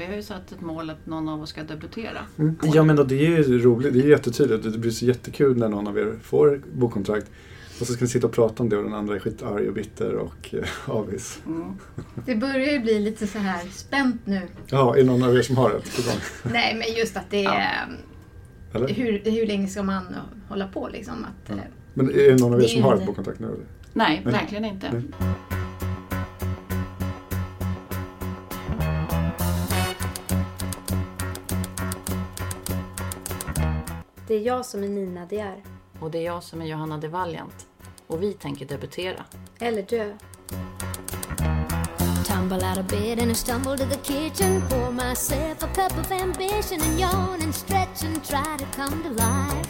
Vi har ju satt ett mål att någon av oss ska debutera. Mm. Ja men det är ju roligt, det är jättetydligt. Det blir så jättekul när någon av er får bokkontrakt. Och så ska ni sitta och prata om det och den andra är skitarg och bitter och eh, avis. Mm. Det börjar ju bli lite så här spänt nu. Ja, är det någon av er som har ett på gång? Nej, men just att det Ja. är... Eller? Hur, hur länge ska man hålla på liksom? Att, Ja. eh, Men är det någon av er som har ett bokkontrakt nu? Eller? Nej, Nej. verkligen inte. Nej. Det är jag som är Nina De är. Och det är jag som är Johanna de Valiant. Och vi tänker debutera. Eller dö. Tumble out of bed and I stumble to the kitchen. Pour myself a cup of ambition and yawn and stretch and try to come to life.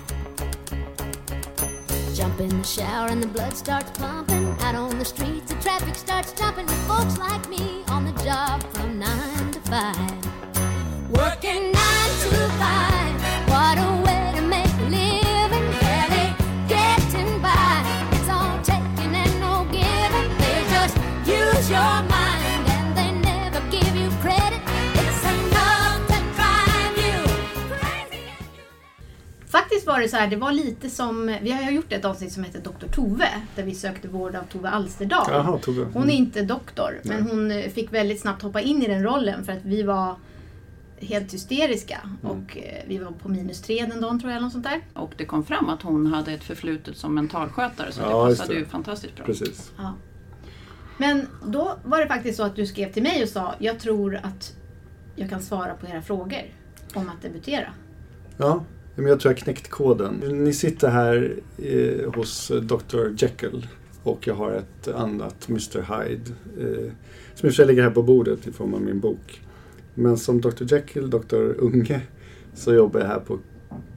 Jump in the shower and the blood starts pumping. Out on the streets, the traffic starts jumping with folks like me on the job from nine to five. Working var det så här, det var lite som... Vi har gjort ett avsnitt som heter Dr. Tove. Där vi sökte vård av Tove Alsterdal. Jaha, Tove. Hon är inte doktor, men Nej. hon fick väldigt snabbt hoppa in i den rollen för att vi var helt hysteriska. Mm. Och eh, vi var på minus tre den dagen tror jag, eller något sånt där. Och det kom fram att hon hade ett förflutet som mentalskötare så Ja, det passade det. ju fantastiskt bra. Precis. Ja. Men då var det faktiskt så att du skrev till mig och sa, jag tror att jag kan svara på era frågor om att debutera. Ja, jag tror jag knäckt koden. Ni sitter här eh, hos eh, Dr. Jekyll och jag har ett annat Mr. Hyde eh, som i och för sig ligger här på bordet i form av min bok. Men som Dr. Jekyll, Dr. Unge, så jobbar jag här på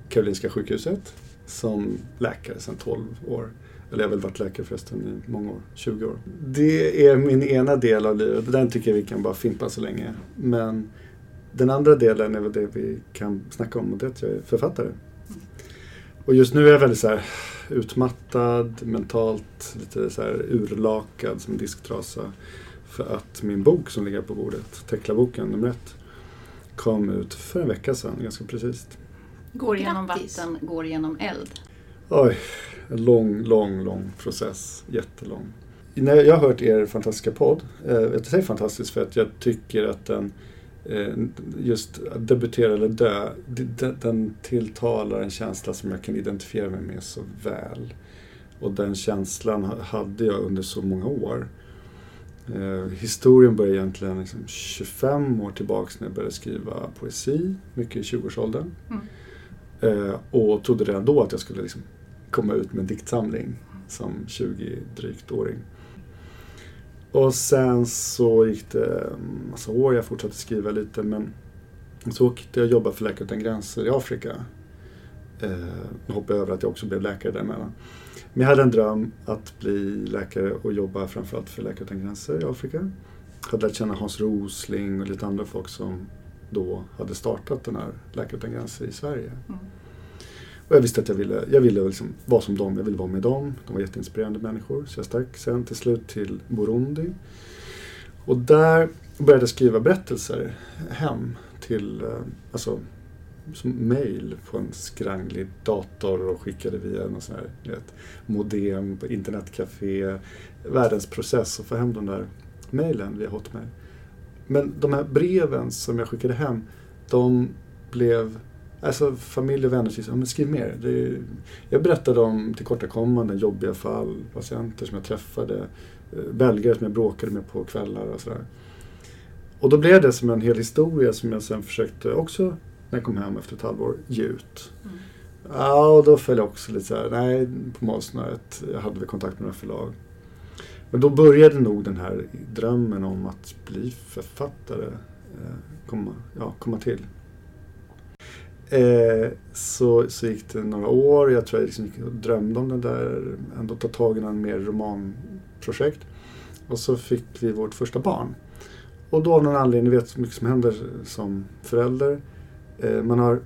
Karolinska sjukhuset som läkare sedan 12 år. Eller jag har väl varit läkare förresten i många år, 20 år. Det är min ena del av livet. Den tycker jag vi kan bara fimpa så länge. Men den andra delen är väl det vi kan snacka om och det är att jag är författare. Och just nu är jag väldigt så här utmattad, mentalt lite så här urlakad som en disktrasa. För att min bok som ligger på bordet, Tecklarboken nummer ett, kom ut för en vecka sedan, ganska precis. Går genom vatten, går genom eld. Oj, en lång, lång, lång process. Jättelång. När jag har hört er fantastiska podd, eh, jag säger fantastisk för att jag tycker att den just att debutera eller dö, den tilltalar en känsla som jag kan identifiera mig med så väl. Och den känslan ha- hade jag under så många år. Eh, historien börjar egentligen liksom 25 år tillbaks när jag började skriva poesi, mycket i 20-årsåldern. Mm. Eh, och trodde redan då att jag skulle liksom komma ut med en diktsamling som 20 drygt åring. Och sen så gick det en massa år, jag fortsatte skriva lite men så åkte jag jobba för Läkare Utan Gränser i Afrika. Eh, nu hoppade jag över att jag också blev läkare däremellan. Men jag hade en dröm att bli läkare och jobba framförallt för Läkare Utan Gränser i Afrika. Jag hade lärt känna Hans Rosling och lite andra folk som då hade startat den här Läkare Utan Gränser i Sverige. Mm. Och jag visste att jag ville, jag ville liksom vara som dem, jag ville vara med dem. De var jätteinspirerande människor. Så jag stack sen till slut till Burundi. Och där började jag skriva berättelser hem till, eh, alltså som mail på en skranglig dator och skickade via någon sån här, vet, modem på internetcafé. Världens process att få hem de där mailen via Hotmail. Men de här breven som jag skickade hem, de blev Alltså familj och vänner sa, ja, men skriv mer. Är, jag berättade om tillkortakommanden, jobbiga fall, patienter som jag träffade, eh, belgare som jag bråkade med på kvällar och sådär. Och då blev det som en hel historia som jag sen försökte också, när jag kom hem efter ett halvår, ge ut. Mm. Ja, och då föll jag också lite så här, nej, på målsnöret. Jag hade väl kontakt med några förlag. Men då började nog den här drömmen om att bli författare eh, komma, ja, komma till. Eh, så, så gick det några år. Jag tror jag liksom drömde om det där. Ändå ta tag i någon mer romanprojekt. Och så fick vi vårt första barn. Och då av någon anledning, ni vet så mycket som händer som förälder. Eh, man har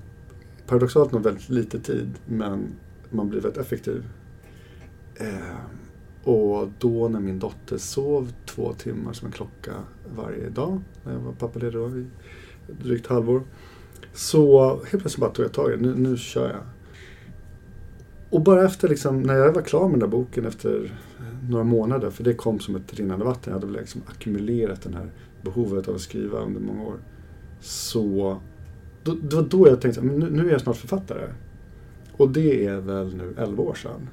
paradoxalt nog väldigt lite tid men man blir väldigt effektiv. Eh, och då när min dotter sov två timmar som en klocka varje dag när jag var pappaledig då, i drygt halvår. Så helt plötsligt bara tog jag tag i det. Nu, nu kör jag. Och bara efter liksom, när jag var klar med den där boken efter eh, några månader, för det kom som ett rinnande vatten. Jag hade väl liksom ackumulerat det här behovet av att skriva under många år. Så då, det var då jag tänkte, men nu, nu är jag snart författare. Och det är väl nu 11 år sedan.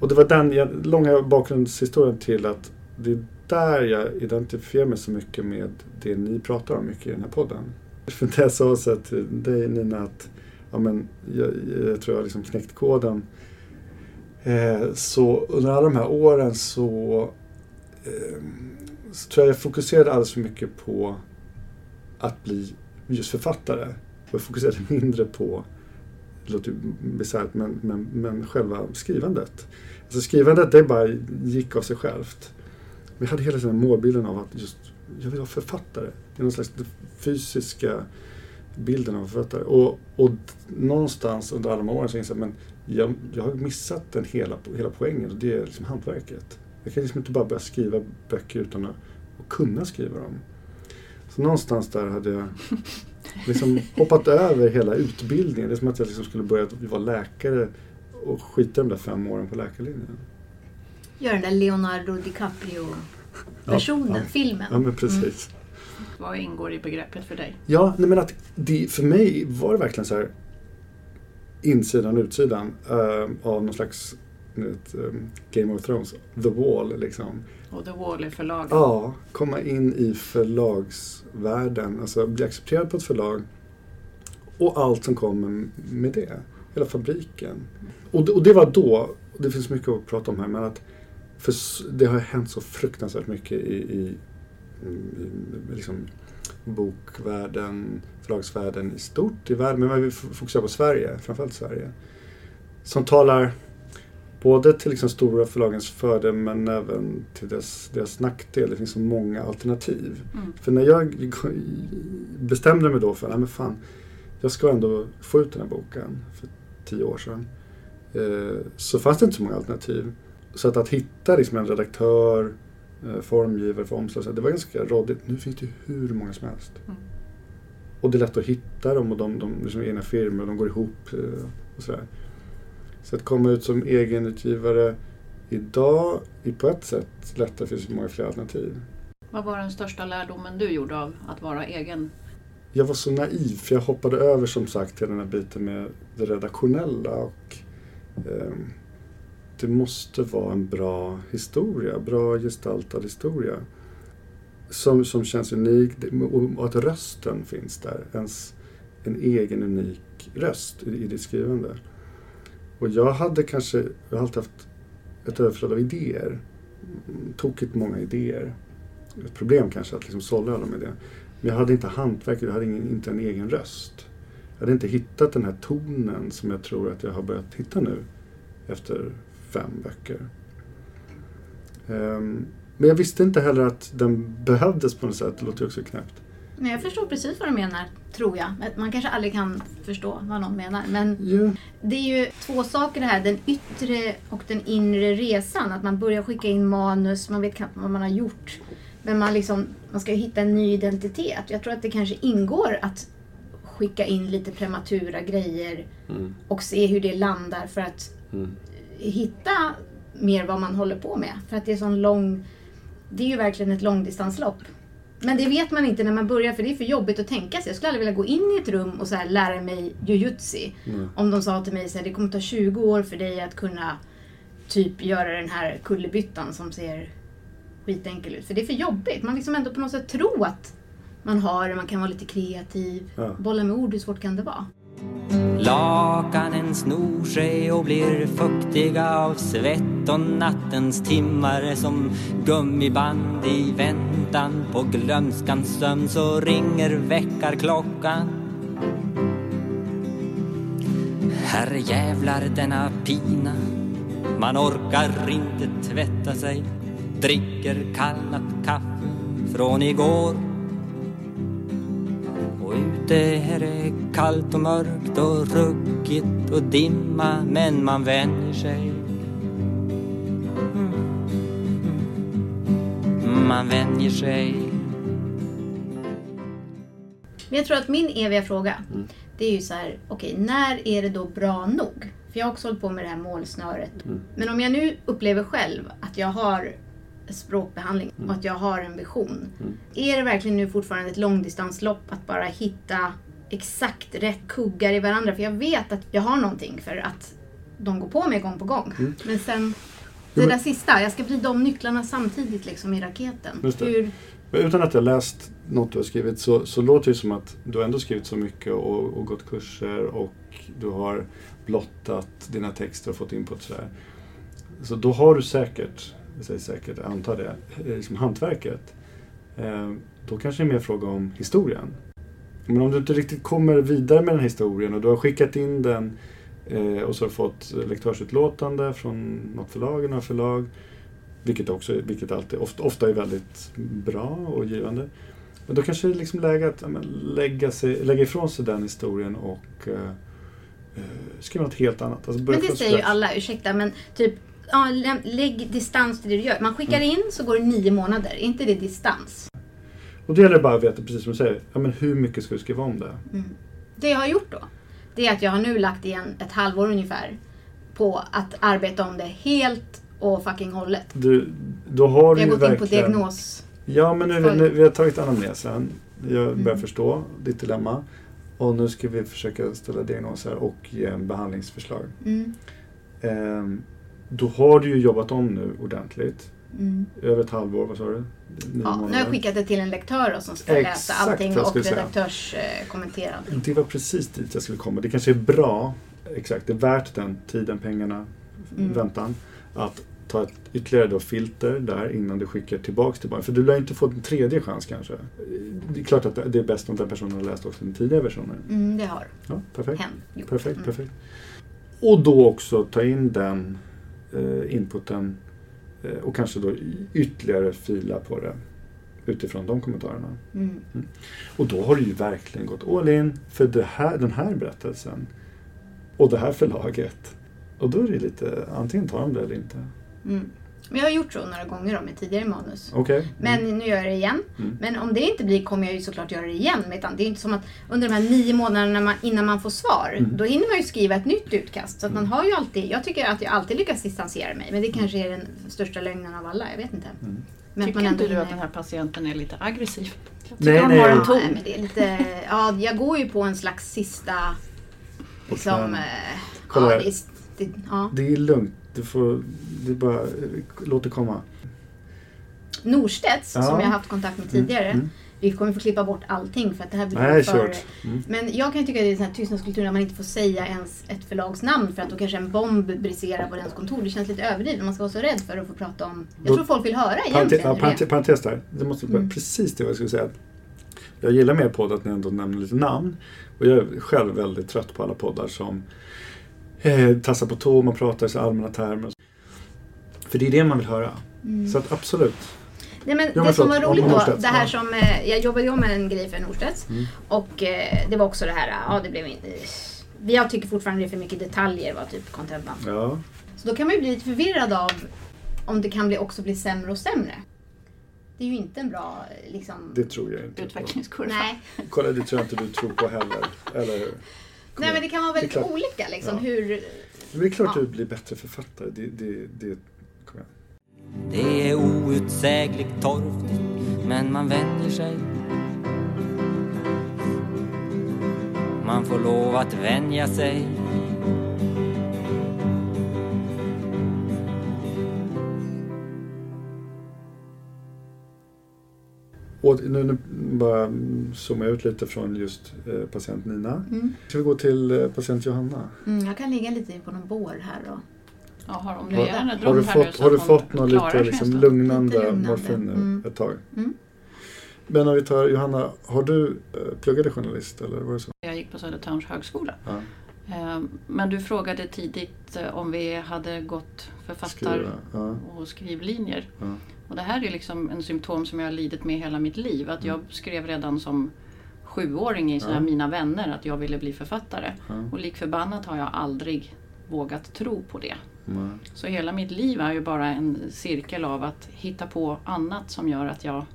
Och det var den jag, långa bakgrundshistorien till att det är där jag identifierar mig så mycket med det ni pratar om mycket i den här podden. För det jag sa så till dig Nina att ja, men, jag, jag tror jag har liksom knäckt koden. Eh, så under alla de här åren så, eh, så tror jag jag fokuserade alldeles för mycket på att bli just författare. Och jag fokuserade mindre på, det låter ju bisarrt, men, men, men själva skrivandet. Alltså skrivandet det bara gick av sig självt. Vi hade hela tiden målbilden av att just, jag vill vara författare. Det är någon slags fysiska bilden av författare. Och, och någonstans under alla de åren så insåg jag men jag, jag har missat den hela, hela poängen och det är liksom hantverket. Jag kan liksom inte bara börja skriva böcker utan att, kunna skriva dem. Så någonstans där hade jag liksom hoppat över hela utbildningen. Det är som att jag liksom skulle börja vara läkare och skita de där fem åren på läkarlinjen. Gör den där Leonardo DiCaprio-versionen, Ja, ja. filmen. Ja men precis. Vad ingår i begreppet för dig? Ja, nej men att det, för mig var det verkligen så här insidan och utsidan eh, av någon slags vet, eh, Game of Thrones, The Wall liksom. Och The Wall är förlaget. Ja, komma in i förlagsvärlden, alltså bli accepterad på ett förlag och allt som kommer med det. Hela fabriken. Och, det- och det var då, och det finns mycket att prata om här, men att för det har hänt så fruktansvärt mycket i, i, i, i liksom bokvärlden, förlagsvärlden i stort i världen, men man vill f- fokusera på Sverige, framförallt Sverige. Som talar både till liksom stora förlagens fördel men även till deras, deras nackdel. Det finns så många alternativ. Mm. För när jag bestämde mig då för att fan, jag ska ändå få ut den här boken för tio år sedan. Eh, så fanns det inte så många alternativ. Så att, att hitta liksom en redaktör, eh, formgivare för omslag, det var ganska rådigt. Nu finns det ju hur många som helst. Mm. Och det är lätt att hitta dem och de, de liksom egna firmor, de går ihop eh, och sådär. Så att komma ut som egenutgivare idag är på ett sätt lättare, det finns ju många fler alternativ. Vad var den största lärdomen du gjorde av att vara egen? Jag var så naiv för jag hoppade över som sagt till den här biten med det redaktionella och ehm, det måste vara en bra historia, bra gestaltad historia. Som, som känns unik och, att rösten finns där, ens en egen unik röst i, i ditt skrivande. Och jag hade kanske, jag har alltid haft ett överflöd av idéer. Tokigt många idéer. Ett problem kanske att liksom sålla alla med det. Men jag hade inte hantverket, jag hade ingen, inte en egen röst. Jag hade inte hittat den här tonen som jag tror att jag har börjat hitta nu efter fem böcker. Ehm, men jag visste inte heller att den behövdes på något sätt, det låter ju också knäppt. Nej, jag förstår precis vad du menar, tror jag. Man kanske aldrig kan förstå vad någon menar. Men Ja, det är ju två saker det här. Den yttre och den inre resan. Att man börjar skicka in manus, man vet knappt vad man har gjort. Men man, liksom, man ska hitta en ny identitet. Jag tror att det kanske ingår att skicka in lite prematura grejer Mm. och se hur det landar för att Mm. Hitta mer vad man håller på med. För att det är sån lång... Det är ju verkligen ett långdistanslopp. Men det vet man inte när man börjar för det är för jobbigt att tänka sig. Jag skulle aldrig vilja gå in i ett rum och så lära mig jujutsu. Mm. Om de sa till mig att det kommer ta 20 år för dig att kunna typ göra den här kullerbyttan som ser skitenkel ut. För det är för jobbigt. Man liksom ändå på något sätt tro att man har det, man kan vara lite kreativ. Ja. Bolla med ord, hur svårt kan det vara? Lakanen snor sig och blir fuktiga av svett och nattens timmar är som gummiband i väntan på glömskans sömn så ringer väckarklockan. Herre jävlar denna pina Man orkar inte tvätta sig Dricker kallt kaffe från igår och ute är det kallt och mörkt och ruggigt och dimma men man vänjer sig. Mm. Man vänjer sig. Men jag tror att min eviga fråga, Mm. det är ju så här, okej, när är det då bra nog? För jag har också hållit på med det här målsnöret. Mm. Men om jag nu upplever själv att jag har språkbehandling Mm. och att jag har en vision. Är det verkligen nu fortfarande ett långdistanslopp att bara hitta exakt rätt kuggar i varandra? För jag vet att jag har någonting för att de går på mig gång på gång. Mm. Men sen, det där sista, jag ska vrida om nycklarna samtidigt liksom i raketen. Hur, utan att jag läst något du har skrivit så, så låter det som att du ändå skrivit så mycket och, och gått kurser och du har blottat dina texter och fått input sådär. Så då har du säkert, säger säkert, jag antar det, eh, liksom hantverket. Eh, då kanske det är mer fråga om historien. Men om du inte riktigt kommer vidare med den här historien och du har skickat in den eh, och så har du fått lektörsutlåtande från något förlag, några förlag. Vilket, också, vilket alltid, ofta, ofta är väldigt bra och givande. Men då kanske det är liksom läge att men, lägga, sig, lägga ifrån sig den historien och eh, skriva något helt annat. Alltså Men det säger ju alla, ursäkta, men typ ja, lä- lägg distans till det du gör. Man skickar Mm. in så går det nio månader. Är inte det distans? Och det gäller bara att veta, precis som du säger, ja, men hur mycket ska du skriva om det? Det jag har gjort då, det är att jag har nu lagt igen ett halvår ungefär på att arbeta om det helt och fucking hållet. Du, då har du Jag har gått in på verkligen... diagnos. Ja, men nu, nu, vi har tagit anamnesen. Jag börjar Mm. förstå ditt dilemma. Och nu ska vi försöka ställa diagnoser och ge en behandlingsförslag. Mm. Ehm, då har du ju jobbat om nu ordentligt. Mm. Över ett halvår, vad sa du? Ja, nu har jag skickat det till en lektör då, som ska läsa Exakt allting vad jag och redaktörskommentera. Det var precis dit jag skulle komma. Det kanske är bra, exakt, det är värt den tiden, pengarna, Mm. väntan. Att ta ett ytterligare då filter där innan du skickar tillbaks till barnet. För du lär inte få en tredje chans kanske. Det är klart att det är bäst om den personen har läst också den tidigare versionen. Mm, det har Ja, perfekt. gjort. Perfekt, Mm. perfekt. Och då också ta in den inputen eh, och kanske då ytterligare fila på det utifrån de kommentarerna. Mm. Och då har du ju verkligen gått all in för här, den här berättelsen och det här förlaget. Och då är det lite, antingen tar de det eller inte. Mm. Men jag har gjort så några gånger då med tidigare manus. Okej. Men nu gör jag det igen. Mm. Men om det inte blir kommer jag ju såklart göra det igen. Det är inte som att under de här nio månaderna man, innan man får svar, Mm. då hinner man ju skriva ett nytt utkast. Så att man har ju alltid, jag tycker att jag alltid lyckas distansera mig. Men det kanske är den största lögnen av alla, jag vet inte. Mm. Men Tycker inte du att den här patienten är lite aggressiv? Jag Nej, tycker han nej. har en Ja, ton. nej, men det är lite, ja, jag går ju på en slags sista... Liksom, eh, Kolla ja, det, är, det, ja. Det är lugnt. Du får, är bara, låt det komma. Norstedts, Ja. som jag har haft kontakt med tidigare. Mm. Vi kommer få klippa bort allting för att det här blir Nej, för... Mm. Men jag kan ju tycka att det är sån här tystnadskultur när man inte får säga ens ett förlags namn för att då kanske en bomb briserar på dens kontor. Det känns lite överdrivet. Man ska vara så rädd för att få prata om... Jag tror folk vill höra egentligen. ja, det. parentes, parentes där. Det måste vara Mm. precis det jag skulle säga. Jag gillar mer podd att ni ändå nämner lite namn. Och jag är själv väldigt trött på alla poddar som eh, tassar på tå, man pratar i så allmänna termer. För det är det man vill höra. Mm. Så att absolut. Nej, men Ja, det som var roligt då, det här ja. som, eh, jag jobbade ju med en grej för Norstedts. Mm. Och eh, det var också det här, ja det blev inte... Jag tycker fortfarande det är för mycket detaljer var typ kontentan. Ja. Så då kan man ju bli lite förvirrad av om det kan bli, också bli sämre och sämre. Det är ju inte en bra liksom... Det tror jag inte. Utvecklingskurva. Nej. Kolla, det tror jag inte du tror på heller. Eller hur? Nej men det kan vara väldigt klart. olika liksom Ja. hur... Men det är klart Ja. du blir bättre författare. Det, det, det, kom igen. Det är outsägligt torftigt, men man vänjer sig. Man får lov att vänja sig. Och nu, nu bara zooma ut lite från just eh, patient Nina. Mm. Ska vi gå till eh, patient Johanna? Mm, jag kan ligga lite på någon bår här då. Ja, har de Har- Har du fått, har du hon fått något lite liksom, lugnande, Lite lugnande. morfin nu Mm. ett tag? Mm. Men om vi tar Johanna, har du eh, pluggade journalist eller var det så? Jag gick på Södertörns högskola. Ja, Eh, Men du frågade tidigt eh, om vi hade gått författar skriva. Ja, och skrivlinjer. ja. Och det här är liksom en symptom som jag har lidit med hela mitt liv. Att jag skrev redan som sjuåring i så Mm. Ja. Mina vänner att jag ville bli författare. Ja. Och lik förbannat har jag aldrig vågat tro på det. Nej. Så hela mitt liv är ju bara en cirkel av att hitta på annat som gör att jag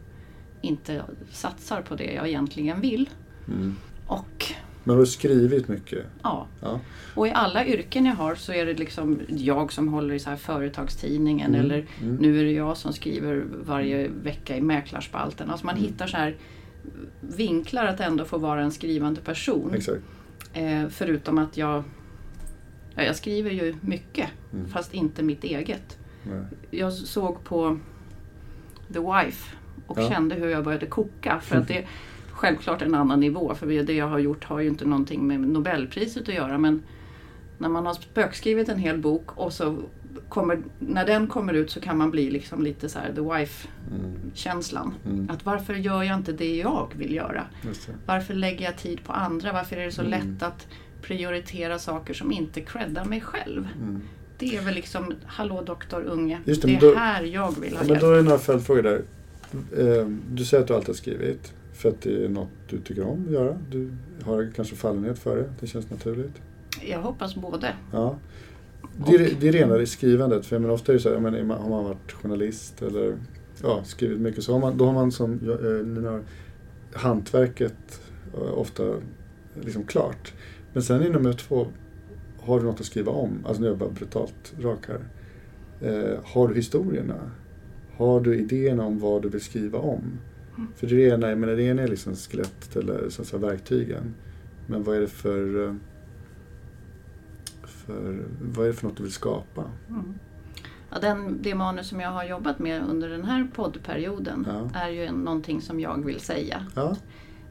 inte satsar på det jag egentligen vill. Mm. Och Men har du skrivit mycket? ja, Ja. och i alla yrken jag har så är det liksom jag som håller i så här företagstidningen Mm. eller Mm. nu är det jag som skriver varje vecka i Mäklarspalten. Alltså man Mm. hittar så här vinklar att ändå få vara en skrivande person. Eh, förutom att jag, ja, jag skriver ju mycket Mm. fast inte mitt eget. Nej. Jag såg på The Wife och Ja. kände hur jag började koka. För att det självklart en annan nivå. För det jag har gjort har ju inte någonting med Nobelpriset att göra. Men när man har spökskrivit en hel bok och så kommer, när den kommer ut så kan man bli liksom lite så här The Wife-känslan. Mm. Mm. Att varför gör jag inte det jag vill göra? Varför lägger jag tid på andra? Varför är det så Mm. lätt att prioritera saker som inte creddar mig själv? Mm. Det är väl liksom, hallå doktor Unge, Just det, det, men då- är här jag vill ha Ja, men hjälp. då är några följdfrågor där. Eh, Du säger att du alltid har skrivit för att det är något du tycker om att göra. Du har kanske fallenhet för det. Det känns naturligt. Jag hoppas både. Ja. Det, är, det är rena i skrivandet. För jag menar, ofta är det så här, menar, man- har man varit journalist eller ja, skrivit mycket så har man, då har man som ja, eh, hantverket eh, ofta liksom klart. Men sen är nummer två, har du något att skriva om? Alltså nu är jag bara brutalt rak här. Eh, har du historierna? Har du idéerna om vad du vill skriva om? För det ena, jag menar, det ena är liksom skelettet eller så att säga, verktygen. Men vad är det för, för vad är det för något du vill skapa? Mm. Ja, den, det manus som jag har jobbat med under den här poddperioden Ja. är ju någonting som jag vill säga. Ja,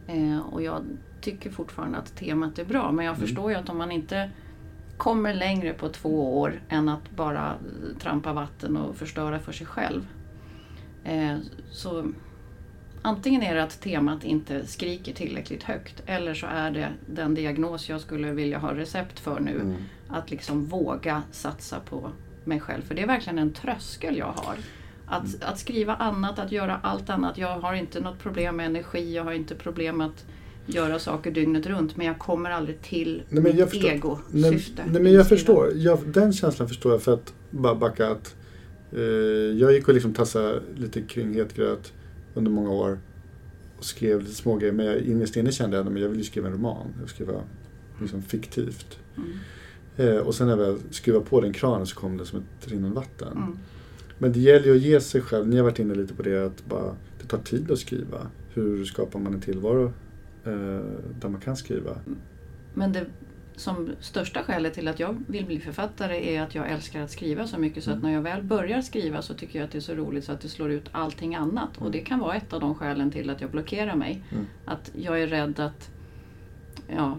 Eh, och jag tycker fortfarande att temat är bra men jag Mm. förstår ju att om man inte kommer längre på två år än att bara trampa vatten och förstöra för sig själv. Eh, så antingen är det att temat inte skriker tillräckligt högt eller så är det den diagnos jag skulle vilja ha recept för nu. Mm. Att liksom våga satsa på mig själv. För det är verkligen en tröskel jag har. Att, Mm. att skriva annat, att göra allt annat. Jag har inte något problem med energi, jag har inte problem med att göra saker dygnet runt. Men jag kommer aldrig till Nej, men jag mitt förstår. nej, ego-syfte. nej men jag förstår. Jag, den känslan förstår jag för att bara backa att eh, jag gick och liksom tassade lite kring het gröt under många år och skrev lite små grejer. Men jag innerst inne kände jag att jag ville skriva en roman. Jag ville skriva liksom fiktivt. Mm. Eh, och sen när jag skruvade på den kranen så kom det som ett rinnande vatten. Mm. Men det gäller ju att ge sig själv, ni har varit inne lite på det, att bara, det tar tid att skriva. Hur skapar man en tillvaro eh, där man kan skriva? Men det som största skälet till att jag vill bli författare är att jag älskar att skriva så mycket så Mm. att när jag väl börjar skriva så tycker jag att det är så roligt så att det slår ut allting annat. Och det kan vara ett av de skälen till att jag blockerar mig. Mm. Att jag är rädd att ja,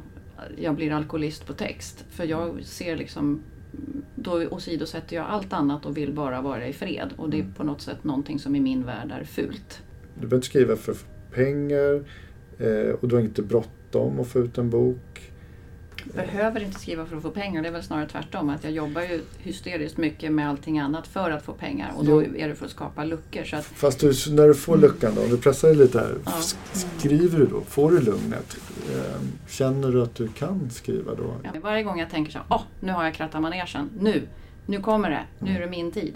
jag blir alkoholist på text. För jag ser liksom då åsidosätter jag allt annat och vill bara vara i fred. Och det är Mm. på något sätt någonting som i min värld är fult. Du behöver inte skriva för pengar eh, och du har inte bråttom att få ut en bok. Behöver inte skriva för att få pengar. Det är väl snarare tvärtom. Att jag jobbar ju hysteriskt mycket med allting annat för att få pengar. Och då är det för att skapa luckor. Så att, Fast du, när du får luckan då, om du pressar dig lite här, Ja. skriver du då? Får du lugnet? Eh, känner du att du kan skriva då? ja, varje gång jag tänker så här, åh, nu har jag krattat manegen. Nu, nu kommer det. Nu är det min tid.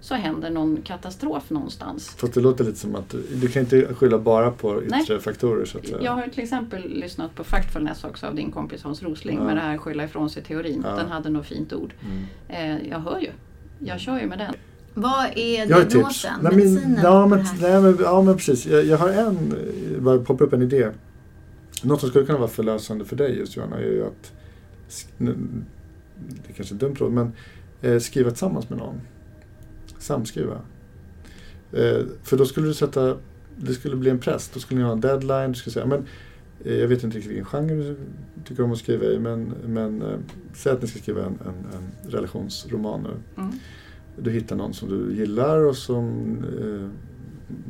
Så händer någon katastrof någonstans. Fast det låter lite som att du, du kan inte skylla bara på yttre faktorer så att säga. Jag har till exempel lyssnat på Factfulness också av din kompis Hans Rosling Ja. med det här skylla ifrån sig teorin. Ja. Den hade nog fint ord. Mm. Eh, jag hör ju. Jag kör ju med den. Vad är diagnosen? Nej, men, Medicinen ja, men, nej, men, ja, men precis. Jag, jag har en, bara poppar upp en idé. Något som skulle kunna vara förlösande för dig just Johanna är ju att, det är kanske är dumt råd, men eh, skriva tillsammans med någon. Samskriva. Eh, för då skulle du sätta, det skulle bli en press. Då skulle ni ha en deadline. Du skulle säga, men, eh, jag vet inte riktigt vilken genre du tycker om att skriva i, men, men eh, säg att ni ska skriva en, en, en relationsroman nu. Mm. Du hittar någon som du gillar och som eh,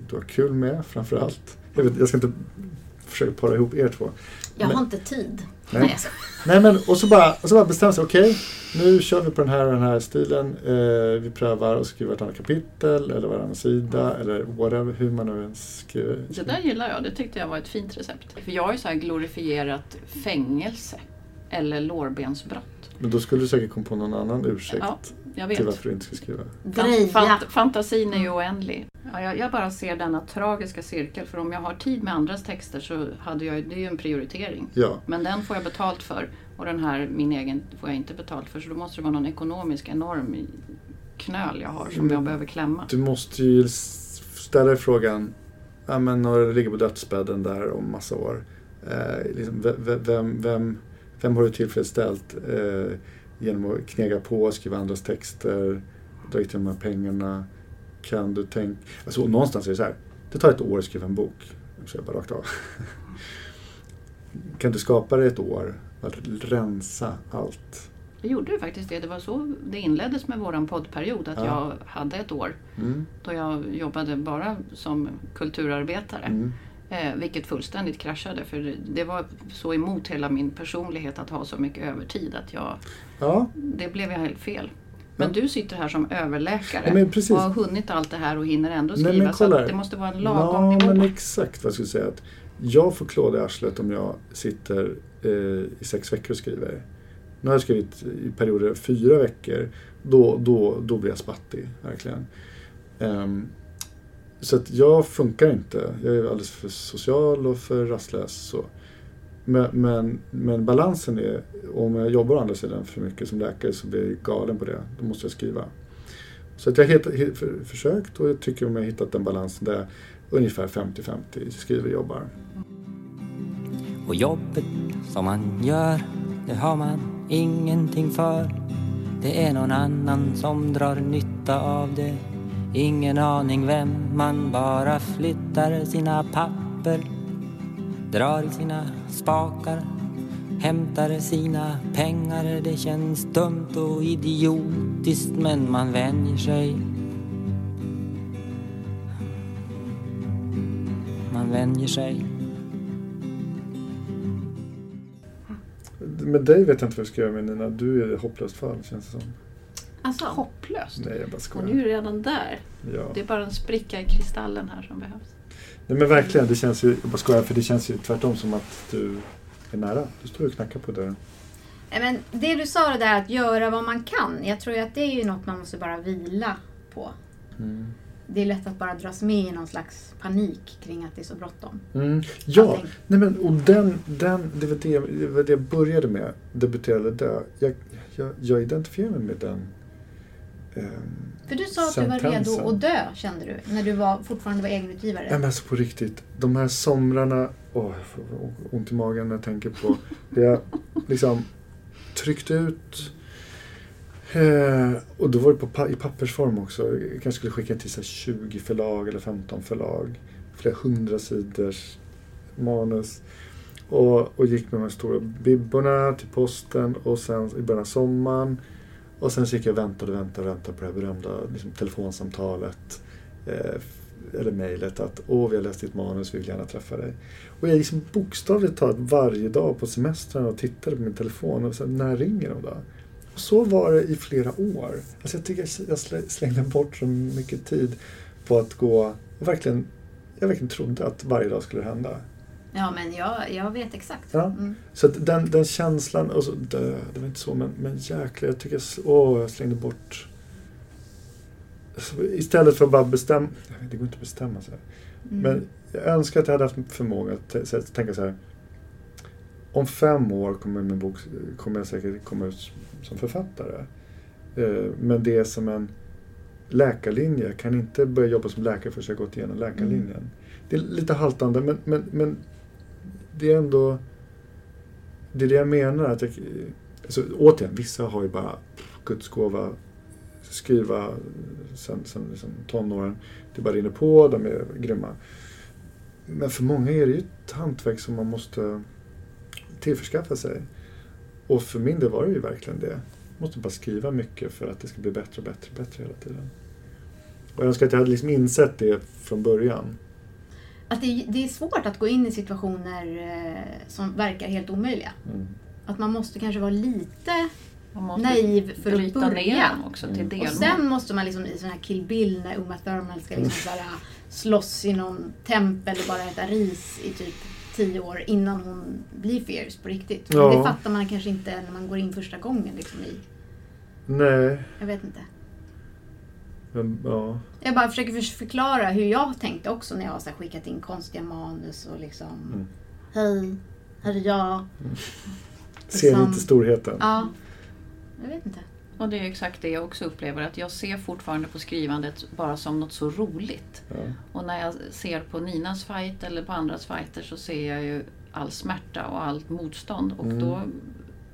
du har kul med framför allt. Jag, vet, jag ska inte försöka para ihop er två. Jag Men- har inte tid. Nej. Nej. Nej men och så bara, och så bara bestämma sig, okej nu kör vi på den här och den här stilen. Eh, vi prövar och skriver ett annat kapitel eller varannan sida eller whatever, hur man nu ens skriver. Det där gillar jag. Det tyckte jag var ett fint recept. För jag har ju så här glorifierat fängelse. Eller lårbensbrott. Men då skulle du säkert komma på någon annan ursäkt. Ja. Jag till vet. varför du inte ska skriva. Fant, fantasin är ju oändlig. Ja, jag, jag bara ser denna tragiska cirkel. För om jag har tid med andras texter så hade jag, det är ju en prioritering. Ja, Men den får jag betalt för. Och den här, min egen, får jag inte betalt för. Så då måste det vara någon ekonomisk enorm knöl jag har som Men- jag behöver klämma. du måste ju ställa dig frågan, ja men när du ligger på dödsbädden där om massa år. Eh, liksom, ve- ve- vem, vem, vem har du tillfredsställt eh, genom att knega på, skriva andras texter, dra hit de här pengarna? Kan du tänka... Alltså någonstans är det så här, det tar ett år att skriva en bok. Jag säger bara rakt av. kan du skapa det ett år? Att rensa allt? Jag gjorde ju faktiskt det. Det var så det inleddes med våran poddperiod. Att Ja. jag hade ett år Mm. då jag jobbade bara som kulturarbetare. Mm. Eh, vilket fullständigt kraschade. För det- var så emot hela min personlighet att ha så mycket övertid. Att jag, Ja, det blev jag helt fel. Men Ja. du sitter här som överläkare precis. och har hunnit allt det här och hinner ändå Nej, skriva. men så det måste vara en lagom ja, nivå. men exakt vad jag skulle säga. Att jag får klåda i arslet om jag sitter eh, i sex veckor och skriver. Nu har jag skrivit i perioder fyra veckor. Då, då, då blir jag spattig, verkligen. Ehm, så att jag funkar inte. Jag är alldeles för social och för rastlös. Så. Men, men, men balansen är, om jag jobbar å andra sidan för mycket som läkare så blir jag galen på det. Då måste jag skriva. Så att jag har för, försökt och jag tycker om jag har hittat den balansen där jag ungefär 50-50 skriver och jobbar. Och jobbet som man gör, det har man ingenting för. Det är någon annan som drar nytta av det. Ingen aning vem, man bara flyttar sina papper. Drar i sina spakar, hämtar sina pengar. Det känns dumt och idiotiskt men man vänjer sig. Man vänjer sig. Med dig vet jag inte vad jag ska göra med Nina. Du är hopplöst fall känns det som. Alltså, Hopplöst. Nej, jag bara Och skojar. nu är du redan där. Ja. Det är bara en spricka i kristallen här som behövs. Nej men verkligen, det känns ju, jag bara skojar för det känns ju tvärtom som att du är nära. Du står och knackar på dörren. Nej, men det du sa det där att göra vad man kan. Jag tror ju att det är ju något man måste bara vila på. Mm. Det är lätt att bara dras med i någon slags panik kring att det är så bråttom. Mm. Ja, Allting. nej men och den, den det, var det, det var det jag började med. Debutera eller dö. Jag, jag, jag identifierar mig med den. Ehm, För du sa att du var Sentensen. redo att dö, kände du, när du var, fortfarande var egenutgivare. Nej men alltså på riktigt. De här somrarna, åh, jag får ont i magen när jag tänker på det. Jag liksom tryckte ut eh, och då var det på, i pappersform också. Jag kanske skulle skicka till så här 20 förlag eller 15 förlag. Flera hundra sidors manus. Och, och gick med de här stora bibborna till posten och sen i början av sommaren. Och sen så gick jag och väntade och väntade väntade på det här berömda liksom, telefonsamtalet. Eh, eller mejlet att åh, vi har läst ditt manus, vi vill gärna träffa dig. Och jag liksom bokstavligt talat varje dag på semestern och tittade på min telefon och sa när ringer de då? Och så var det i flera år. Alltså jag tycker jag slängde bort så mycket tid på att gå jag verkligen, jag verkligen trodde att varje dag skulle hända. Ja, men jag, jag vet exakt. Ja. Mm. Så den, den känslan, och så, dö, det var inte så, men, men jäklar, jag tycker jag, åh, jag slängde bort så Istället för att bara bestämma, jag vet, det går inte att bestämma sig. Mm. Men jag önskar att jag hade haft förmåga att tänka så här. Om fem år kommer min bok kommer jag säkert komma ut som författare. Eh, Men det är som en läkarlinje. Jag kan inte börja jobba som läkare förrän jag gått igenom läkarlinjen. Det är lite haltande men, men, men det är ändå det är det jag menar. Att jag, alltså, återigen, vissa har ju bara Guds gåva skriva sen, sen liksom tonåren. Det bara rinner på, de är grymma. Men för många är det ju ett hantverk som man måste tillförskaffa sig. Och för min del var det ju verkligen det. Jag måste bara skriva mycket för att det ska bli bättre och bättre och bättre hela tiden. Och jag önskar att jag hade liksom insett det från början. Att det, det är svårt att gå in i situationer eh, som verkar helt omöjliga. Mm. Att man måste kanske vara lite naiv för att börja. dem också till Mm. Och sen måste man liksom i sån här Kill Bill när Uma Thurman ska liksom så här, slåss i någon tempel och bara äta ris i typ tio år innan hon blir fierce på riktigt. Men Ja. det fattar man kanske inte när man går in första gången. Liksom, i. Nej, Jag vet inte. Ja. Jag bara försöker för- förklara hur jag tänkte också när jag har skickat in konstiga manus och liksom Mm. Hej, här är jag. Ser Liksom- lite storheten. Ja. Jag vet inte. Och det är exakt det jag också upplever, att jag ser fortfarande på skrivandet bara som något så roligt. Ja. Och när jag ser på Ninas fight eller på andras fighter så ser jag ju all smärta och allt motstånd. Och Mm. då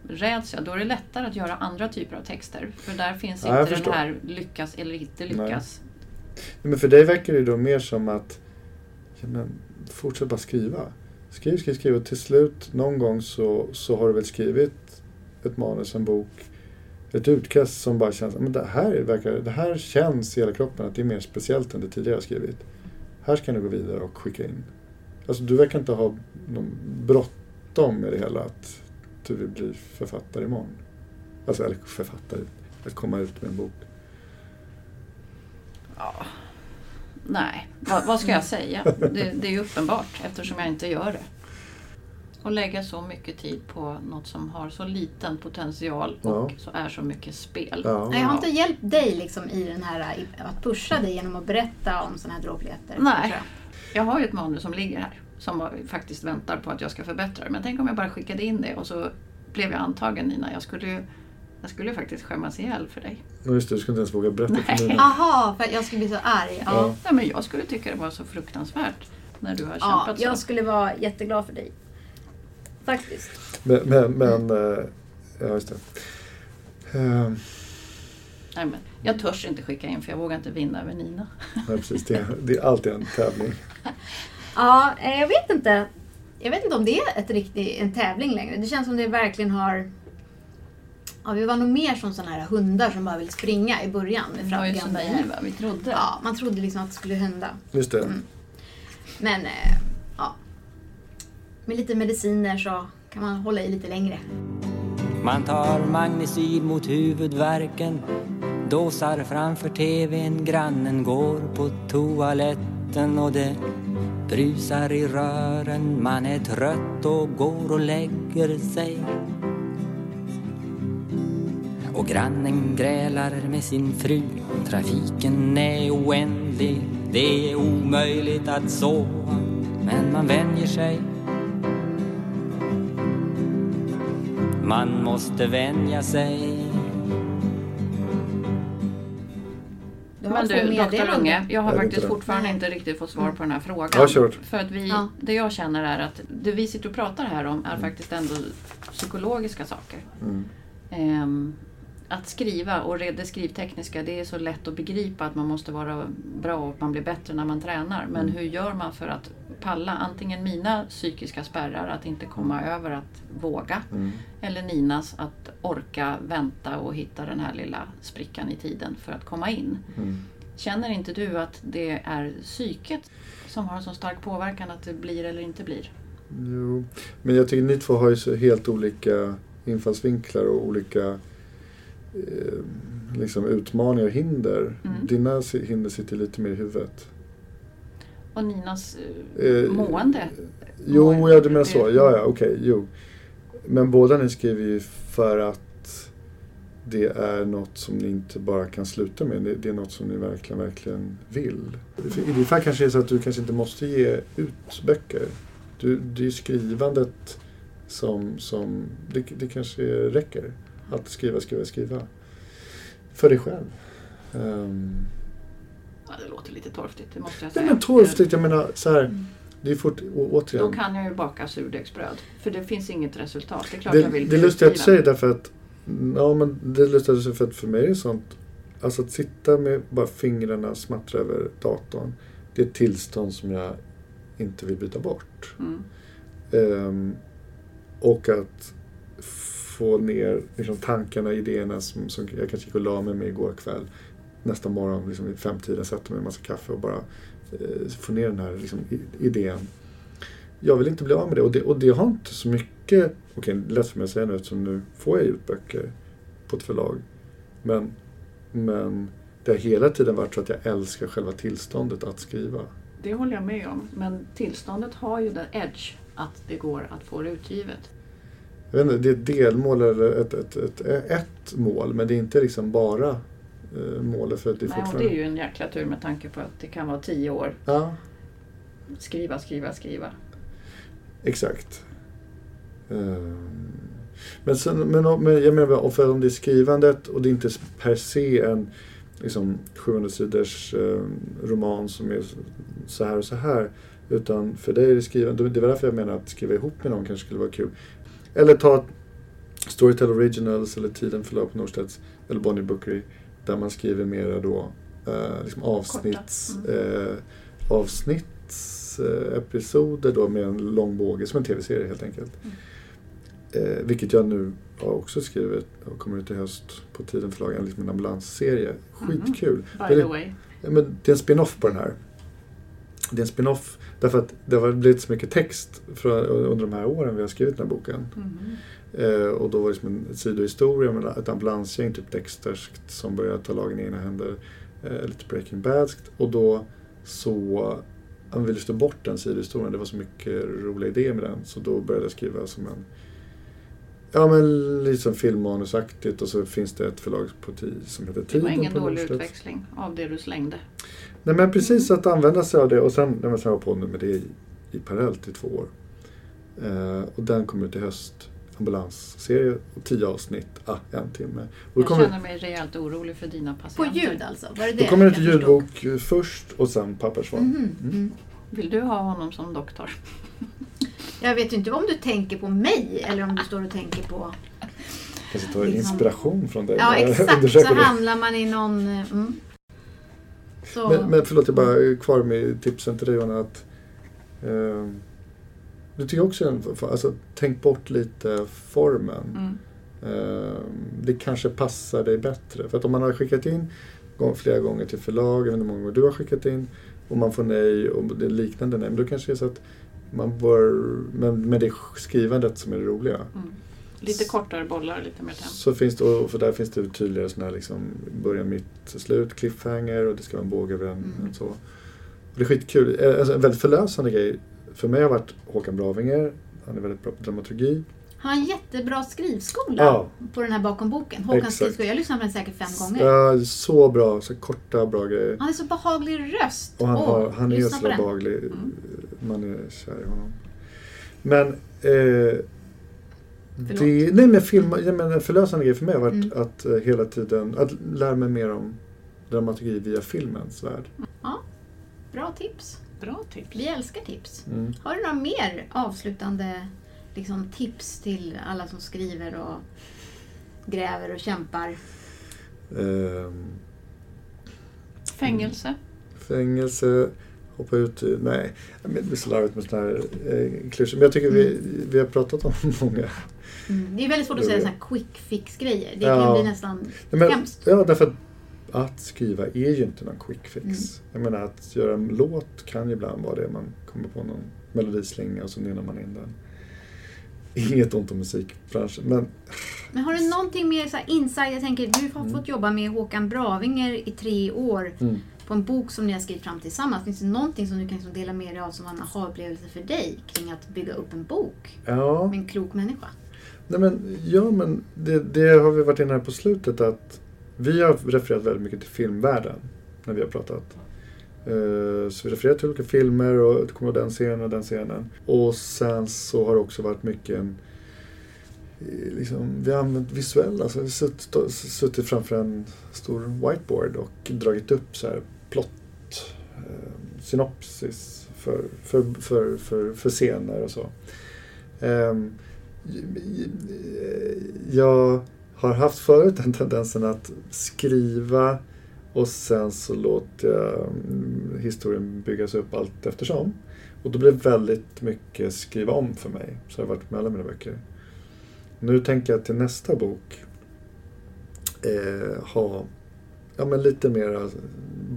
räds jag. Då är det lättare att göra andra typer av texter. För där finns Ja, inte den här lyckas eller inte lyckas. Men för dig verkar det då mer som att ja, men, fortsätt bara skriva. Skriv, skriv, skriv och till slut någon gång så, så har du väl skrivit ett manus, en bok, ett utkast som bara känns, men det här, verkar, det här känns i hela kroppen att det är mer speciellt än det tidigare skrivit. Här ska du gå vidare och skicka in. Alltså du verkar inte ha någon bråttom med det hela att du vill bli författare imorgon. Alltså, eller författare, att komma ut med en bok. Nej, vad, vad ska jag säga? Det, det är ju uppenbart eftersom jag inte gör det. Och lägga så mycket tid på något som har så liten potential och Ja. så är så mycket spel. Ja. Nej, jag har inte hjälpt dig liksom i den här, att pusha dig genom att berätta om sådana här dråpligheter. Nej. Jag har ju ett manus som ligger här som faktiskt väntar på att jag ska förbättra det. Men tänk om jag bara skickade in det och så blev jag antagen Nina. Jag skulle ju jag skulle ju faktiskt skämmas ihjäl för dig. Ja, Just det, du ska inte ens våga berätta Nej. för Nina. Aha, för att jag skulle bli så arg. Ja. Ja. Nej, men jag skulle tycka det var så fruktansvärt när du har Ja, kämpat jag så. skulle vara jätteglad för dig. Faktiskt. Men, men, men eh, ja just det. Eh, Nej, men jag törs inte skicka in för jag vågar inte vinna över Nina. nej, precis, det, det är alltid en tävling. Ja, eh, jag vet inte. Jag vet inte om det är ett riktigt, en tävling längre. Det känns som det verkligen har... Ja, vi var nog mer som sådana här hundar som bara vill springa i början med Vi var ju så naiva, vi trodde. Ja, man trodde liksom att det skulle hända. Just det. Mm. Men, eh, ja. Med lite mediciner så kan man hålla i lite längre. Man tar magnecyl mot huvudvärken Dåsar framför TVn, grannen går på toaletten och det brusar i rören Man är trött och går och lägger sig. Och grannen grälar med sin fru Trafiken är oändlig Det är omöjligt att sova Men man vänjer sig. Man måste vänja sig. Men du, doktor. Unge, jag har Jag faktiskt fortfarande inte riktigt fått svar på den här frågan. Ja, kört. För att vi, Ja. det jag känner är att det vi sitter och pratar här om är faktiskt ändå psykologiska saker. Mm. Ehm, att skriva och det skrivtekniska, det är så lätt att begripa att man måste vara bra och att man blir bättre när man tränar. Men hur gör man för att palla antingen mina psykiska spärrar, att inte komma över att våga, Mm. eller Ninas att orka vänta och hitta den här lilla sprickan i tiden för att komma in. Mm. Känner inte du att det är psyket som har en så stark påverkan att det blir eller inte blir? Jo. Men jag tycker ni två har ju så helt olika infallsvinklar och olika eh, liksom utmaningar och hinder. Mm. Dina hinder sitter lite mer i huvudet. Och Ninas eh, Eh, mående? Jo, Mår- ja du menar så. Ja, ja, okej, jo. Men båda ni skriver ju för att det är något som ni inte bara kan sluta med. Det, är något som ni verkligen, verkligen vill. I ditt fall kanske det är så att du kanske inte måste ge ut böcker. Du, det är ju skrivandet som, som det, det kanske räcker. Att skriva, skriva, skriva. För dig själv. Ehm, Ja, det låter lite torftigt, det måste jag nej säga. men torftigt, jag menar så här. Det är fort, å, återigen. Då kan jag ju baka surdegsbröd. För det finns inget resultat. Det är klart jag Det, vill det är lustigt att du säger därför att Ja men det är lustigt för att för mig är sånt Alltså att sitta med bara fingrarna smattra över datorn Det är ett tillstånd som jag inte vill byta bort. Mm. Ehm, och att få ner liksom, tankarna, idéerna som, som jag kanske gick och la mig med igår kväll. Nästa morgon liksom, vid femtiden sätter mig med en massa kaffe och bara eh, få ner den här liksom, idén. Jag vill inte bli av med det och det, och det har inte så mycket, okej okay, lätt för mig att säga nu eftersom nu får jag ut böcker på ett förlag. Men, men det har hela tiden varit så att jag älskar själva tillståndet att skriva. Det håller jag med om. Men tillståndet har ju den edge att det går att få det utgivet jag vet inte, det är ett delmål eller ett, ett, ett, ett mål men det är inte liksom bara eh, målet för att det är Nej, och fortfarande... det är ju en jäkla tur med tanke på att det kan vara tio år. Ja, Skriva, skriva, skriva. exakt. Ehm, Men, sen, men, men jag menar, och för om det är skrivandet och det är inte per se en liksom, 700 sidors eh, roman som är så här och så här. Utan för dig är det skrivande. Det var därför jag menar att skriva ihop med någon kanske skulle vara kul. Eller ta Storytel Originals eller Tiden förlag på Norstedts eller Bonnie Bookery. Där man skriver mera då eh, liksom avsnitts, eh, avsnittsepisoder då med en lång båge, som en tv-serie helt enkelt. Eh, vilket jag nu har också skrivit och kommer ut i höst på Tiden förlag, en, liksom en ambulansserie. Skitkul. By Det är- the way. Men det är en spin-off på den här. Det är en spin-off därför att det har blivit så mycket text för, under de här åren vi har skrivit den här boken. Mhm. Eh, och då var det som en sidohistoria med ett ambulansgäng, typ Dexterskt, som började ta lagen i egna händer. Eh, lite Breaking Badskt. Och då så han ville lyfta bort den sidohistorien. Det var så mycket roliga idéer med den. Så då började jag skriva som en Ja men lite som filmmanusaktigt och så finns det ett förlag på ti, som heter Det Tiden var ingen dålig utväxling av det du slängde. Nej men precis att använda sig av det och sen, nej, men sen har jag på med det i, i parallellt i två år. Eh, och den kommer ut i höst. Ambulansserie och tio avsnitt, ah, en timme. Och Jag kommer, känner mig rejält orolig för dina På patienter. ljud alltså? Var det det? då kommer det till jag förstod? ljudbok eh, först och sen pappersform. Mhm, mm. Vill du ha honom som doktor? Jag vet ju inte om du tänker på mig eller om du står och tänker på... Kanske ta Liksom- inspiration från dig. Ja exakt, så hamnar man i någon... eh, Mm. Så, Men, men förlåt, jag bara är kvar med tipsen till dig Johanna. Att, eh, du tycker också, en- alltså, tänk bort lite formen. Mm. Eh, det kanske passar dig bättre. För att om man har skickat in flera gånger till förlag, jag vet inte hur många gånger du har skickat in, och man får nej och det är liknande nej, men då kanske det är så att man bör, men med det skrivandet som är det roliga. Mm. Lite kortare bollar, lite mer tempo. Så finns det, och för där finns det tydligare sådana här liksom början, mitt, slut, cliffhanger och det ska vara en båge över en, Mm. så. Och det är skitkul. Eh, Alltså, en väldigt förlösande grej. För mig har varit Håkan Bravinger, han är väldigt bra på dramaturgi. har en jättebra skrivskola Ja. på den här bakom boken. Exakt. skrivskola. Jag har lyssnat på den säkert fem gånger. Ja, så bra, så korta, bra grejer. Han är så behaglig röst. Och han, har, han är så behaglig. Mm. Man är kär i honom. Men... Eh, Förlåt. det, nej men film, jag menar, en förlösande grej för mig har varit Mm. att eh, hela tiden att lära mig mer om dramaturgi via filmens värld. Bra tips. Bra tips. Vi älskar tips. Mm. Har du några mer avslutande liksom, tips till alla som skriver och gräver och kämpar? Ehm, Fängelse. fängelse, hoppa ut i, nej, det blir så larvigt med sådana här eh, klyschor. Men jag tycker vi, vi har pratat om många. Mm. Det är väldigt svårt att säga sådana här quick fix-grejer. Det Ja. kan bli nästan men, hemskt. ja, därför att, att skriva är ju inte någon quick fix. Mm. Jag menar att göra en låt kan ju ibland vara det. Man kommer på någon melodislinga och så nynnar man in den. Inget ont om musikbranschen, men Men har du någonting mer så här inside? Jag tänker, du har Mm. fått jobba med Håkan Bravinger i tre år mm. på en bok som ni har skrivit fram tillsammans. Finns det någonting som du kan liksom dela med dig av som var en aha-upplevelse för dig kring att bygga upp en bok ja. med en klok människa? Nej, men, ja, men det, det har vi varit inne här på slutet att vi har refererat väldigt mycket till filmvärlden när vi har pratat. Eh, så vi refererar till olika filmer och det kommer den scenen och den scenen. Och sen så har det också varit mycket en Liksom, vi har använt visuella, alltså vi har suttit, suttit framför en stor whiteboard och dragit upp så här plott, eh, synopsis för, för, för, för, för scener och så. Ehm, jag har haft förut den tendensen att skriva och sen så låter jag mm, historien byggas upp allt eftersom. Och då blir det väldigt mycket skriva om för mig. Så har det varit med alla mina böcker. Nu tänker jag till nästa bok eh, ha ja, men lite mera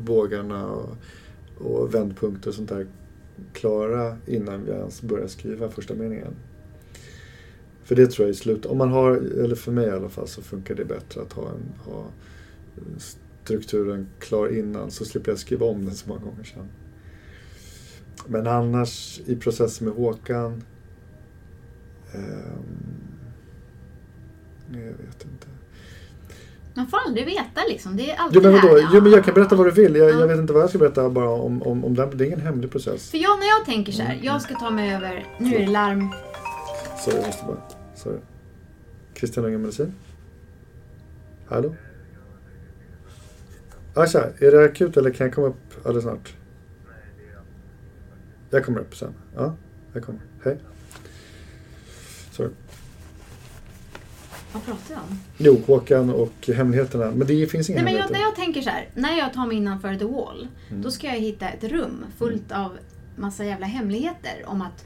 bågarna och, och vändpunkter och sånt där klara innan vi ens börjar skriva första meningen. För det tror jag i slut, om man har, eller för mig i alla fall, så funkar det bättre att ha, en, ha strukturen klar innan så slipper jag skriva om den så många gånger sen. Men annars i processen med Håkan Nej, jag vet inte. Man får aldrig veta liksom. Det är Jo alltid men det här. vadå? Jo, men jag kan berätta vad du vill. Jag, Ja. jag vet inte vad jag ska berätta bara om, om, om den. Det är ingen hemlig process. För jag, när jag tänker så här, jag ska ta mig över, nu är det larm. Sorry, jag måste bara... Sorry. Christian Unge Medicin? Hallå? Asha, är det akut eller kan jag komma upp alldeles snart? Jag kommer upp sen. Ja, jag kommer. Hej. Sorry. Vad pratar jag om? Jo, Håkan och hemligheterna. Men det finns inga Nej, men jag, när jag tänker så här, när jag tar mig innanför the wall, Mm. då ska jag hitta ett rum fullt av massa jävla hemligheter om att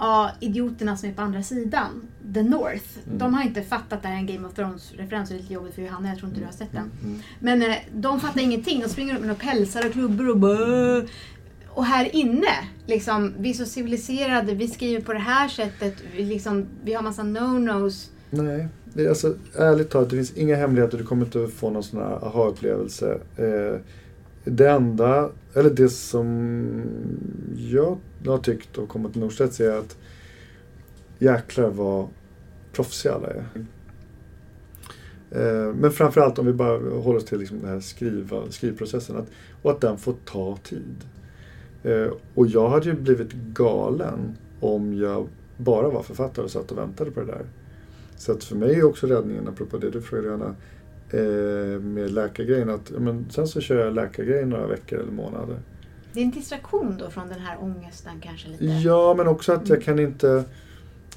ja, idioterna som är på andra sidan, the North, Mm. de har inte fattat att det här är en Game of Thrones-referens. Det är lite jobbigt för Johanna, jag tror inte du har sett den. Mm. Men eh, de fattar ingenting. De springer upp med pälsar och klubbor och bö. Och här inne, liksom, vi är så civiliserade, vi skriver på det här sättet, vi, liksom, vi har massa no-nos. Nej, det är alltså ärligt talat, det finns inga hemligheter. Du kommer inte få någon sån här aha-upplevelse. Eh, det enda, eller det som jag har tyckt och kommit till Norstedts är att jäklar vad proffsiga alla är. Eh, men framförallt om vi bara håller oss till liksom den här skriva, skrivprocessen. Att, och att den får ta tid. Eh, och jag hade ju blivit galen om jag bara var författare och satt och väntade på det där. Så att för mig är också räddningen, apropå det du frågade Johanna, eh, med läkargrejen att men sen så kör jag läkargrejen några veckor eller månader. Det är en distraktion då från den här ångesten kanske lite. Ja, men också att jag kan inte...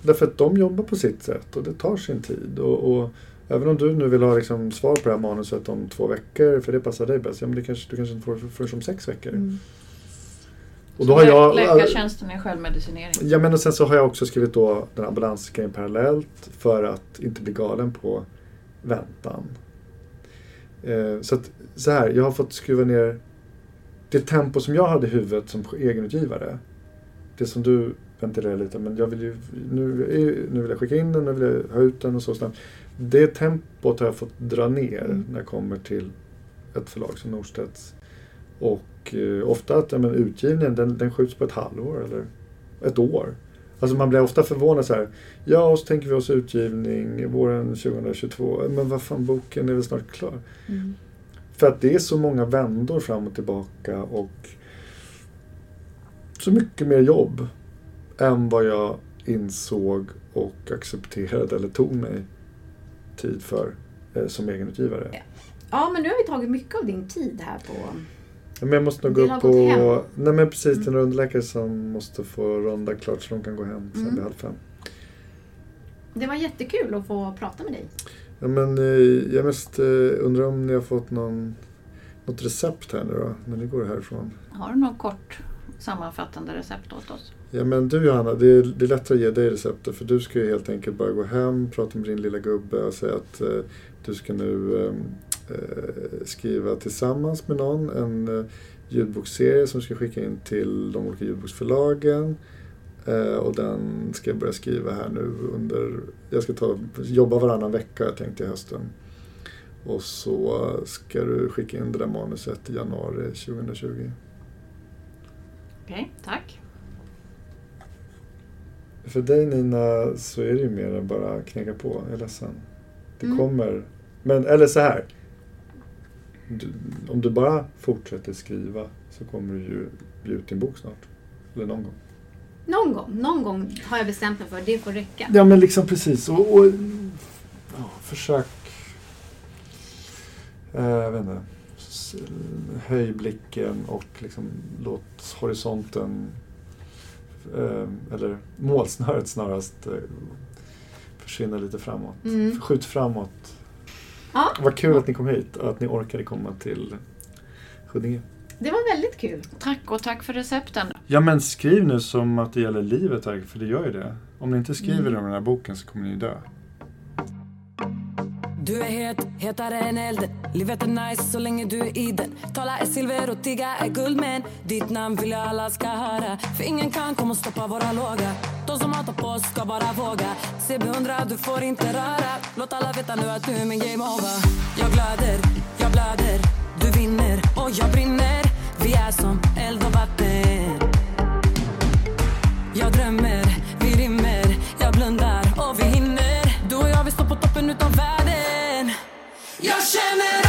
Därför att de jobbar på sitt sätt och det tar sin tid. Och, och även om du nu vill ha liksom svar på det här manuset om två veckor, för det passar dig bäst, ja, men det kanske, du kanske inte får förrän om sex veckor. Mm. Och då har jag... Läkartjänsten är självmedicinering. Ja, men och sen så har jag också skrivit då den ambulansgrejen parallellt för att inte bli galen på väntan. Eh, så att, så här, jag har fått skruva ner det tempo som jag hade i huvudet som egenutgivare. Det som du ventilerar lite, men jag vill ju, nu, nu vill jag skicka in den, nu vill jag ha ut den och så snabbt. Det tempot har jag fått dra ner Mm. när jag kommer till ett förlag som Norstedts. Och eh, ofta att ja, men, utgivningen den, den skjuts på ett halvår eller ett år. Alltså man blir ofta förvånad så här. Ja, och så tänker vi oss utgivning våren 2022. Men vad fan, boken är väl snart klar. Mm. För att det är så många vändor fram och tillbaka och så mycket mer jobb än vad jag insåg och accepterade eller tog mig tid för eh, som egenutgivare. Ja, men nu har vi tagit mycket av din tid här på... Men jag måste nog gå upp gått hem. Nej men precis, Mm. det är en rundläkare som måste få runda klart så de kan gå hem sen Mm. vid halv fem. Det var jättekul att få prata med dig. Ja, men eh, jag mest eh, undrar om ni har fått någon, något recept här nu då, när ni går härifrån? Har du något kort sammanfattande recept åt oss? Ja men du Johanna, det är, det är lättare att ge dig receptet för du ska ju helt enkelt bara gå hem, prata med din lilla gubbe och säga att eh, du ska nu eh, skriva tillsammans med någon en eh, ljudboksserie som ska skicka in till de olika ljudboksförlagen. Eh, och den ska jag börja skriva här nu under, jag ska ta, jobba varannan vecka tänkte jag i hösten. Och så ska du skicka in det där manuset i januari 2020. Okej, tack. För dig Nina så är det ju mer än bara knäcka på. Jag är ledsen. Det Mm. kommer. Men, eller så här. Du, om du bara fortsätter skriva så kommer du ju bli ut din bok snart. Eller någon gång. Någon gång, någon gång har jag bestämt mig för. Det får räcka. Ja men liksom precis. Och, och ja, försök. Eh, jag vet inte. Höj blicken och liksom låt horisonten eh, eller målsnöret snarast eh, försvinna lite framåt. Mm. Skjut framåt. Ja. Vad kul att ni kom hit och att ni orkade komma till Huddinge. Det var väldigt kul. Tack och tack för recepten. Ja men skriv nu som att det gäller livet här, för det gör ju det. Om ni inte skriver Mm. om den här boken så kommer ni dö. Du är het, hetare än elden Livet är nice så länge du är i den. Tala är silver och tigga är guld men Ditt namn vill jag alla ska höra. För ingen kan komma och stoppa våra låga. De som hatar på oss ska bara våga. CB100 du får inte röra. Låt alla veta nu att du är min game over. Jag glöder, jag blöder Du vinner och jag brinner. Vi är som eld och vatten. Jag drömmer. Women